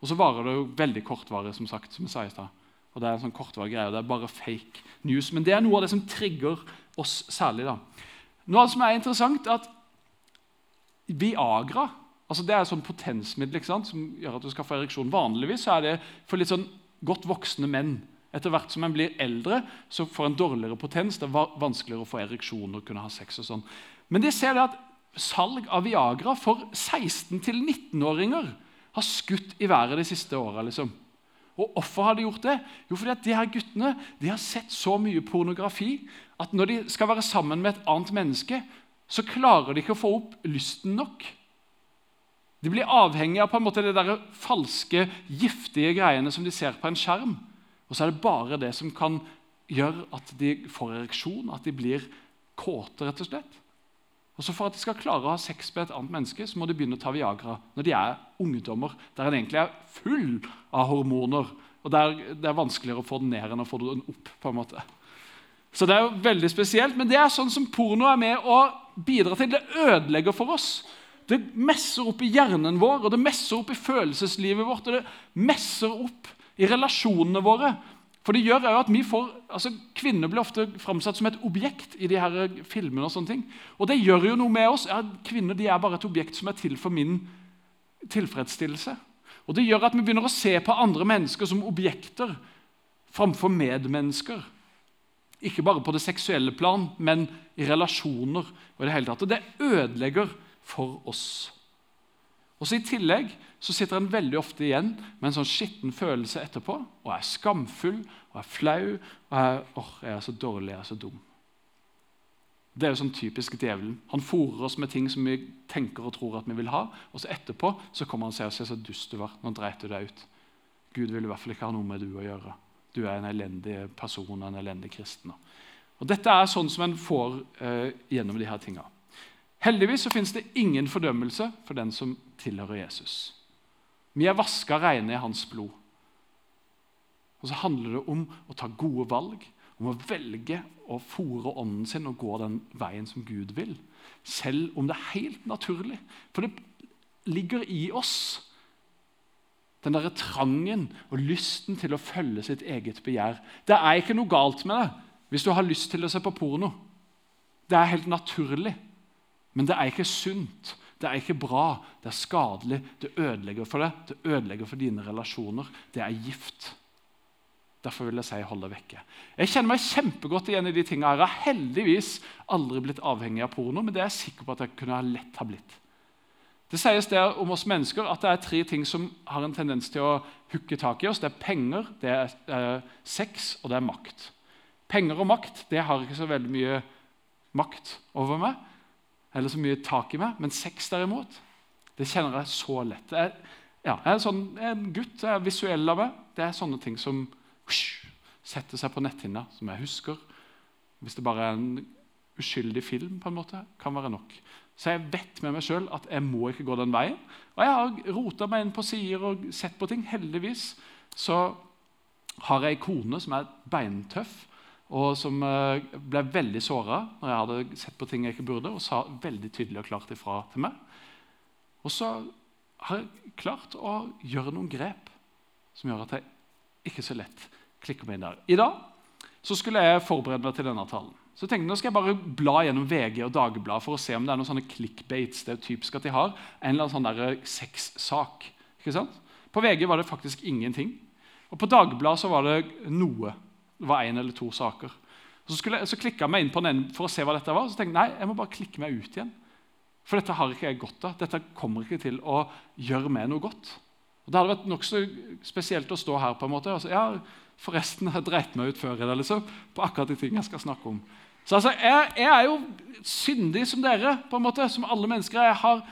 Og så varer det jo veldig kortvarig, som sagt, som jeg sa i stad. Og Det er en sånn kortvarig greie, og det er bare fake news. Men det er noe av det som trigger oss særlig. da. Noe som er interessant, er at Viagra altså det er et sånn potensmiddel ikke sant, som gjør at du skal få ereksjon. Vanligvis er det for litt sånn godt voksne menn. Etter hvert som en blir eldre, så får en dårligere potens. Det er vanskeligere å få ereksjon og kunne ha sex. og sånn. Men de ser det at salg av Viagra for 16-19-åringer har skutt i været de siste åra. Liksom. Og Hvorfor har de gjort det? Jo, fordi at de her guttene de har sett så mye pornografi at når de skal være sammen med et annet menneske, så klarer de ikke å få opp lysten nok. De blir avhengige av på en måte de der falske, giftige greiene som de ser på en skjerm. Og så er det bare det som kan gjøre at de får ereksjon, at de blir kåte, rett og slett. Og så For at de skal klare å ha sex med et annet menneske, så må de begynne å ta Viagra når de er ungdommer, der en egentlig er full av hormoner. Og der det er vanskeligere å få den ned enn å få den opp. på en måte. Så det er jo veldig spesielt, Men det er sånn som porno er med å bidra til. Det ødelegger for oss. Det messer opp i hjernen vår, og det messer opp i følelseslivet vårt. og det messer opp i relasjonene våre. For det gjør jo at vi får, altså Kvinner blir ofte framsatt som et objekt i de her filmene. Og sånne ting. Og det gjør jo noe med oss. Ja, kvinner de er bare et objekt som er til for min tilfredsstillelse. Og Det gjør at vi begynner å se på andre mennesker som objekter framfor medmennesker. Ikke bare på det seksuelle plan, men i relasjoner. Og det hele tatt. Og det ødelegger for oss. Og så I tillegg så sitter en veldig ofte igjen med en sånn skitten følelse etterpå og er skamfull og er flau og er oh, jeg er så dårlig, jeg er så dum. Det er jo sånn typisk djevelen. Han fòrer oss med ting som vi tenker og tror at vi vil ha, og så etterpå så kommer han og sier og så dust du var. Nå dreit du deg ut. Gud vil i hvert fall ikke ha noe med du å gjøre. Du er en elendig person, en elendig kristen. Og Dette er sånn som en får eh, gjennom de her tinga. Heldigvis så finnes det ingen fordømmelse for den som tilhører Jesus. Vi er vaska rene i hans blod. Og så handler det om å ta gode valg, om å velge å fòre ånden sin og gå den veien som Gud vil. Selv om det er helt naturlig. For det ligger i oss. Den derre trangen og lysten til å følge sitt eget begjær. Det er ikke noe galt med det hvis du har lyst til å se på porno. Det er helt naturlig. Men det er ikke sunt Det er ikke bra, det er skadelig, det ødelegger for deg, det ødelegger for dine relasjoner. Det er gift. Derfor vil jeg si hold deg vekke. Jeg kjenner meg kjempegodt igjen i de tingene. Jeg har heldigvis aldri blitt avhengig av porno, men det er jeg sikker på at jeg kunne lett ha blitt. Det sies der om oss mennesker at det er tre ting som har en tendens til å hooke tak i oss. Det er penger, det er eh, sex, og det er makt. Penger og makt det har ikke så veldig mye makt over meg, eller så mye tak i meg. Men sex, derimot, det kjenner jeg så lett. Jeg, ja, jeg er sånn, jeg er en gutt, jeg er visuell av meg. Det er sånne ting som setter seg på netthinna, som jeg husker. Hvis det bare er en uskyldig film, på en måte, kan være nok. Så jeg vet med meg sjøl at jeg må ikke gå den veien. Og jeg har rota meg inn på sider og sett på ting. Heldigvis så har jeg ei kone som er beintøff, og som eh, ble veldig såra når jeg hadde sett på ting jeg ikke burde, og sa veldig tydelig og klart ifra til meg. Og så har jeg klart å gjøre noen grep som gjør at jeg ikke så lett klikker meg inn der. I dag så skulle jeg forberede meg til denne talen. Så jeg tenkte, Nå skal jeg bare bla gjennom VG og Dagbladet for å se om det er noen sånne clickbates. Det er typisk at de har en eller annen sånn der sexsak. På VG var det faktisk ingenting. Og på Dagbladet så var det noe. Det var én eller to saker. Så, skulle, så klikka meg inn på den for å se hva dette var. Så tenkte jeg nei, jeg må bare klikke meg ut igjen. For dette har ikke jeg godt av. Dette kommer ikke til å gjøre meg noe godt. Og Det hadde vært nokså spesielt å stå her på en måte. Altså, ja, Forresten, jeg dreit meg ut før i det, liksom, på akkurat de tingene jeg skal snakke om. Så altså, jeg, jeg, er jo syndig som dere, på en måte, som alle mennesker. Jeg har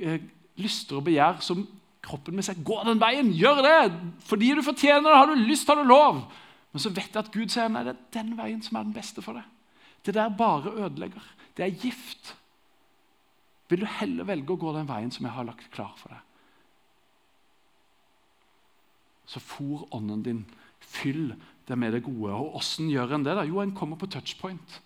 eh, lyster og begjær som kroppen min sier. Gå den veien! Gjør det! Fordi du fortjener det! Har du lyst, har du lov! Men så vet jeg at Gud sier nei, det er den veien som er den beste for deg. Det der bare ødelegger. Det er gift. Vil du heller velge å gå den veien som jeg har lagt klar for deg? Så for ånden din Fyll det med det gode. Og Hvordan gjør en det? da? Jo, en kommer på touchpoint.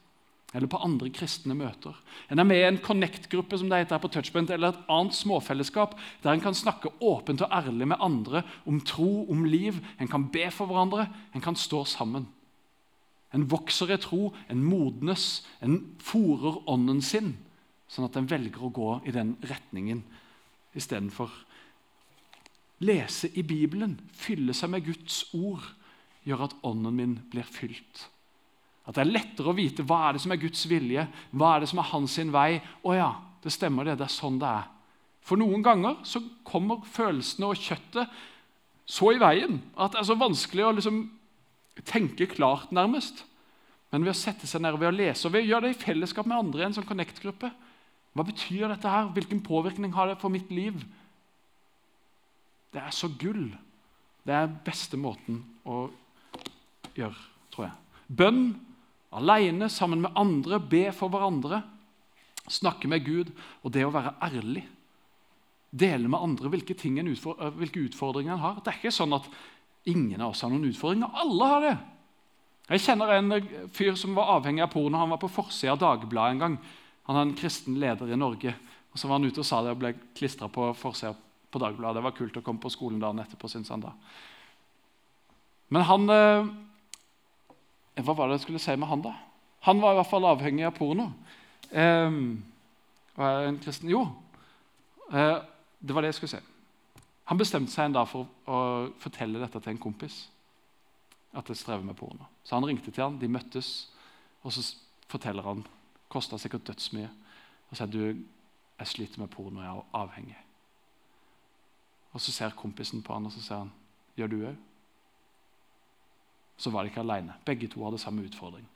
Eller på andre kristne møter. En er med i en Connect-gruppe som det heter på touchpoint, eller et annet småfellesskap der en kan snakke åpent og ærlig med andre om tro, om liv. En kan be for hverandre, en kan stå sammen. En vokser i tro, en modnes, en fòrer ånden sin, sånn at en velger å gå i den retningen istedenfor lese i Bibelen, fylle seg med Guds ord gjør at ånden min blir fylt. At det er lettere å vite hva er det som er Guds vilje, hva er det som er hans sin vei. Å ja, det stemmer det. Det er sånn det er. For noen ganger så kommer følelsene og kjøttet så i veien at det er så vanskelig å liksom tenke klart, nærmest. Men ved å sette seg ned ved å lese, og ved å gjøre det i fellesskap med andre i en sånn Connect-gruppe Hva betyr dette her? Hvilken påvirkning har det for mitt liv? Det er så gull. Det er beste måten å gjøre, tror jeg. Bønn, alene, sammen med andre, be for hverandre. Snakke med Gud og det å være ærlig. Dele med andre hvilke, utfordringer, hvilke utfordringer en har. Det er ikke sånn at ingen av oss har noen utfordringer. Alle har det. Jeg kjenner en fyr som var avhengig av porno. Han var på forsida av Dagbladet en gang. Han er en kristen leder i Norge. Og Så var han ute og sa det og ble klistra på forsida på Dagbladet. Det var kult å komme på skolen dagen etterpå, syns han da. Men han hva var det jeg skulle si med han, da? Han var i hvert fall avhengig av porno. Eh, var en kristen? Jo, eh, det var det jeg skulle si. Han bestemte seg en dag for å fortelle dette til en kompis. At jeg strever med porno. Så han ringte til han, de møttes, og så forteller han Kosta sikkert dødsmye. Og sier du, jeg sliter med porno, jeg er avhengig. Og Så ser kompisen på han og så sier han, gjør du òg? Så var de ikke alene. Begge to hadde samme utfordring.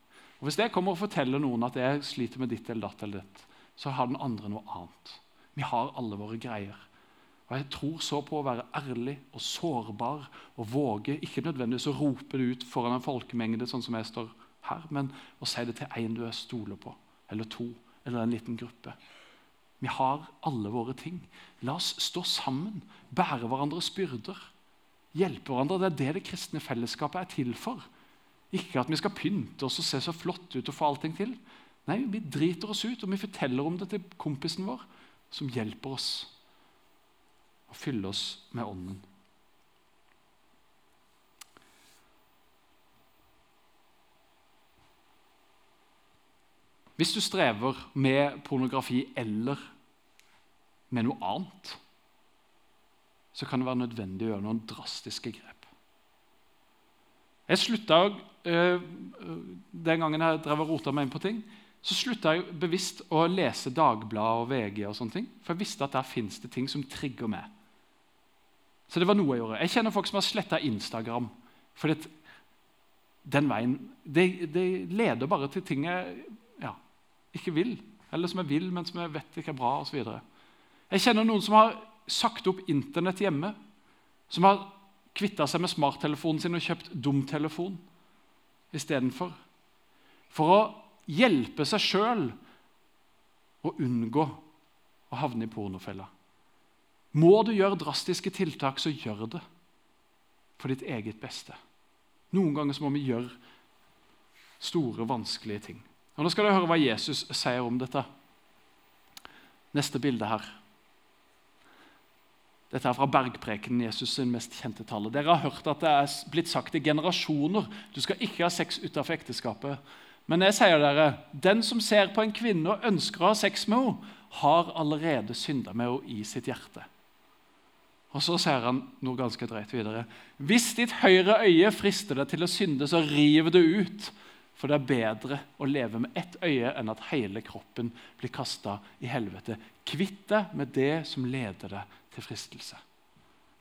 Og Hvis jeg kommer og forteller noen at jeg sliter med ditt eller datt, eller ditt, så har den andre noe annet. Vi har alle våre greier. Og Jeg tror så på å være ærlig og sårbar og våge ikke nødvendigvis å rope det ut foran en folkemengde, sånn som jeg står her, men å si det til en du er stoler på, eller to, eller en liten gruppe. Vi har alle våre ting. La oss stå sammen, bære hverandres byrder hjelpe hverandre. Det er det det kristne fellesskapet er til for. Ikke at vi skal pynte oss og se så flott ut og få allting til. Nei, Vi driter oss ut, og vi forteller om det til kompisen vår, som hjelper oss å fylle oss med Ånden. Hvis du strever med pornografi eller med noe annet, så kan det være nødvendig å gjøre noen drastiske grep. Jeg slutta, øh, Den gangen jeg drev og rota meg inn på ting, så slutta jeg bevisst å lese Dagbladet og VG. og sånne ting, For jeg visste at der fins det ting som trigger meg. Så det var noe jeg gjorde. Jeg kjenner folk som har sletta Instagram. For den veien det, det, leder bare til ting jeg ja, ikke vil. Eller som jeg vil, men som jeg vet ikke er bra. Og så jeg kjenner noen som har sagt opp Internett hjemme. Som har kvitta seg med smarttelefonen sin og kjøpt dumtelefon istedenfor. For å hjelpe seg sjøl å unngå å havne i pornofella. Må du gjøre drastiske tiltak, så gjør det for ditt eget beste. Noen ganger så må vi gjøre store, vanskelige ting. Og Nå skal du høre hva Jesus sier om dette. Neste bilde her. Dette er fra bergprekenen, Jesus' sin mest kjente tale. Dere har hørt at det er blitt sagt i generasjoner du skal ikke ha sex utenfor ekteskapet. Men jeg sier dere, den som ser på en kvinne og ønsker å ha sex med henne, har allerede synda med henne i sitt hjerte. Og Så sier han noe ganske drøyt videre. Hvis ditt høyre øye frister deg til å synde, så riv det ut. For det er bedre å leve med ett øye enn at hele kroppen blir kasta i helvete. Kvitt deg med det som leder deg til fristelse.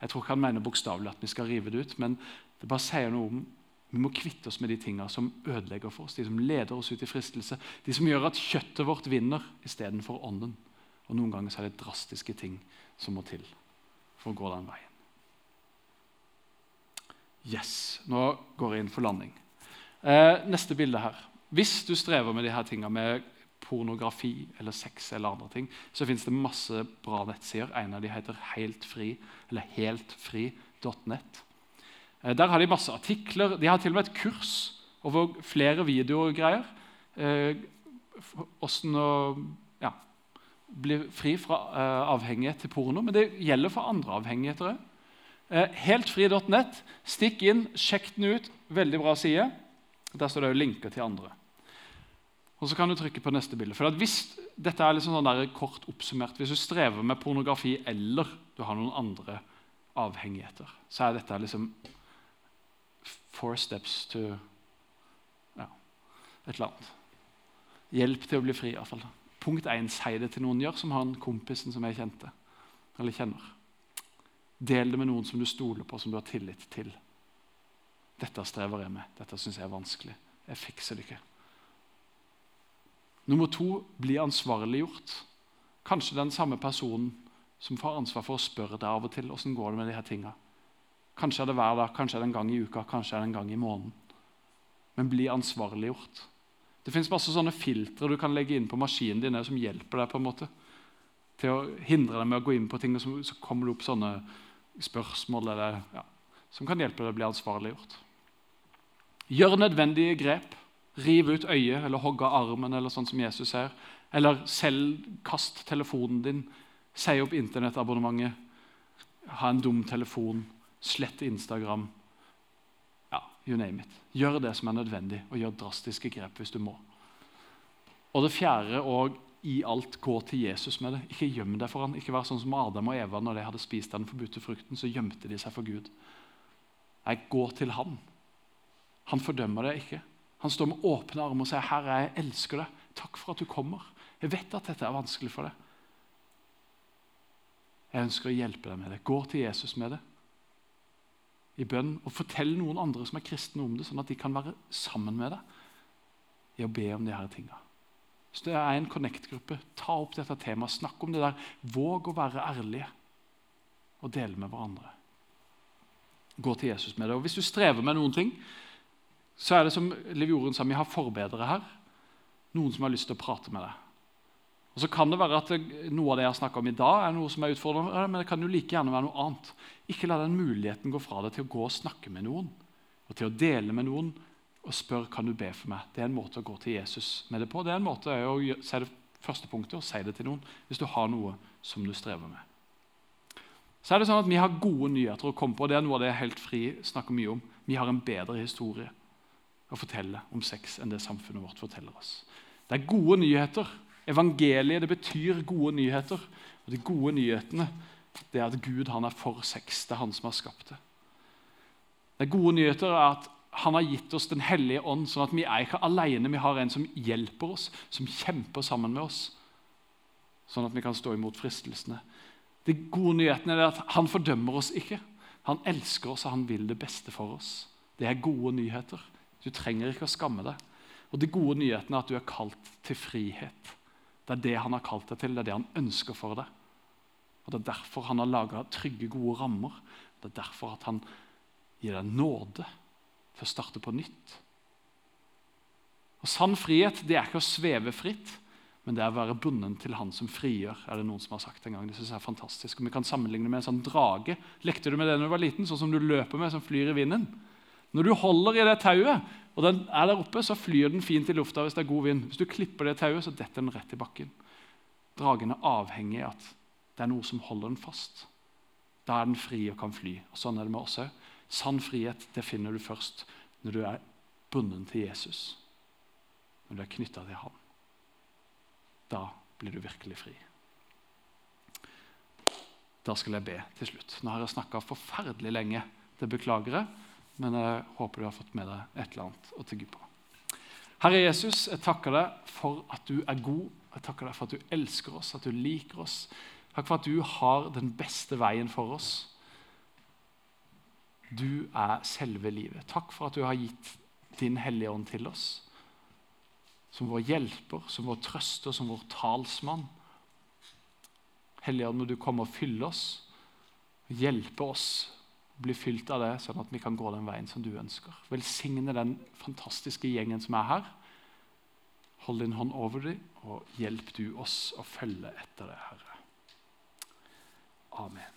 Jeg tror ikke han mener bokstavelig at vi skal rive det ut, men det bare sier noe om vi må kvitte oss med de tingene som ødelegger for oss, de som leder oss ut i fristelse, de som gjør at kjøttet vårt vinner istedenfor ånden. Og Noen ganger så er det drastiske ting som må til for å gå den veien. Yes, Nå går jeg inn for landing. Eh, neste bilde her. Hvis du strever med de her tingene med pornografi eller sex, eller andre ting, så fins det masse bra nettsider. En av de heter Heltfri, eller heltfri.net. Eh, der har de masse artikler. De har til og med et kurs over flere videoer og greier. Eh, å ja, bli fri fra eh, avhengighet til porno. Men det gjelder for andre avhengigheter òg. Eh, Heltfri.net. Stikk inn, sjekk den ut. Veldig bra side. Der står det jo linker til andre. Og så kan du trykke på neste bilde. For hvis, dette er liksom sånn kort oppsummert, hvis du strever med pornografi eller du har noen andre avhengigheter, så er dette liksom four steps to ja, et eller annet. Hjelp til å bli fri, iallfall. Punkt én si det til noen. Gjør som han kompisen som jeg kjente, eller kjenner. Del det med noen som du stoler på, som du har tillit til. Dette strever jeg med. Dette syns jeg er vanskelig. Jeg fikser det ikke. Nummer to bli ansvarliggjort. Kanskje den samme personen som får ansvar for å spørre deg av og til åssen går det med de her tinga. Kanskje er det hver dag, kanskje er det en gang i uka, kanskje er det en gang i måneden. Men bli ansvarliggjort. Det fins masse sånne filtre du kan legge inn på maskinen din som hjelper deg på en måte, til å hindre deg med å gå inn på ting, og så, så kommer det opp sånne spørsmål eller, ja, som kan hjelpe deg å bli ansvarliggjort. Gjør nødvendige grep. Riv ut øyet eller hogg av armen, eller sånn som Jesus ser. Eller selv kast telefonen din. Si opp internettabonnementet. Ha en dum telefon. Slett Instagram. Ja, you name it. Gjør det som er nødvendig, og gjør drastiske grep hvis du må. Og det fjerde og i alt gå til Jesus med det. Ikke gjem deg for han. Ikke vær sånn som Adam og Eva når de hadde spist den forbudte frukten. Så gjemte de seg for Gud. Nei, gå til han. Han fordømmer deg ikke. Han står med åpne armer og sier, 'Herre, jeg elsker deg. Takk for at du kommer. Jeg vet at dette er vanskelig for deg.' Jeg ønsker å hjelpe deg med det. Gå til Jesus med det i bønn og fortell noen andre som er kristne om det, sånn at de kan være sammen med deg i å be om de her tinga. Hvis det er en Connect-gruppe, ta opp dette temaet. Snakk om det der. Våg å være ærlige og dele med hverandre. Gå til Jesus med det. Og Hvis du strever med noen ting, så er det som Liv Jorunn sa, vi har forbedere her. Noen som har lyst til å prate med deg. Og så kan det være at Noe av det jeg har snakka om i dag, er noe som er utfordrende, men det kan jo like gjerne være noe annet. Ikke la den muligheten gå fra deg til å gå og snakke med noen og til å dele med noen og spørre kan du be for meg. Det er en måte å gå til Jesus med det på. Det er en måte å si det første punktet og si det til noen hvis du har noe som du strever med. Så er det sånn at Vi har gode nyheter å komme på. Det er noe av det Helt Fri snakker mye om. Vi har en bedre historie å fortelle om sex enn det samfunnet vårt forteller oss. Det er gode nyheter Evangeliet det betyr gode nyheter. Og de gode nyhetene det er at Gud han er for sex. Det er han som har skapt det. De gode nyheter er at han har gitt oss Den hellige ånd, sånn at vi er ikke alene. Vi har en som hjelper oss, som kjemper sammen med oss, sånn at vi kan stå imot fristelsene. De gode nyhetene er at han fordømmer oss ikke. Han elsker oss, og han vil det beste for oss. Det er gode nyheter. Du trenger ikke å skamme deg. Og De gode nyhetene er at du er kalt til frihet. Det er det han har kalt deg til, det er det han ønsker for deg. Og Det er derfor han har laga trygge, gode rammer. Det er derfor at han gir deg nåde til å starte på nytt. Og Sann frihet det er ikke å sveve fritt, men det er å være bundet til Han som frigjør. er det noen som har sagt en gang. Det synes jeg er fantastisk. Og Vi kan sammenligne med en sånn drage. Lekte du med det når du var liten? Sånn som du løper med, som flyr i vinden? Når du holder i det tauet, og den er der oppe, så flyr den fint i lufta hvis det er god vind. Hvis du klipper det tauet, så detter den rett i bakken. Dragen er avhengig av at det er noe som holder den fast. Da er den fri og kan fly. Og Sånn er det med oss òg. Sann frihet det finner du først når du er bundet til Jesus. Når du er knytta til ham. Da blir du virkelig fri. Da skal jeg be til slutt. Nå har jeg snakka forferdelig lenge. Det beklager jeg, men jeg håper du har fått med deg et eller annet å tygge på. Herre Jesus, jeg takker deg for at du er god. Jeg takker deg for at du elsker oss, at du liker oss. Takk for at du har den beste veien for oss. Du er selve livet. Takk for at du har gitt din Hellige Ånd til oss. Som vår hjelper, som vår trøster, som vår talsmann. Hellige Ånd, må du komme og fylle oss, hjelpe oss bli fylt av det, sånn at vi kan gå den veien som du ønsker. Velsigne den fantastiske gjengen som er her. Hold din hånd over dem, og hjelp du oss å følge etter det, Herre. Amen.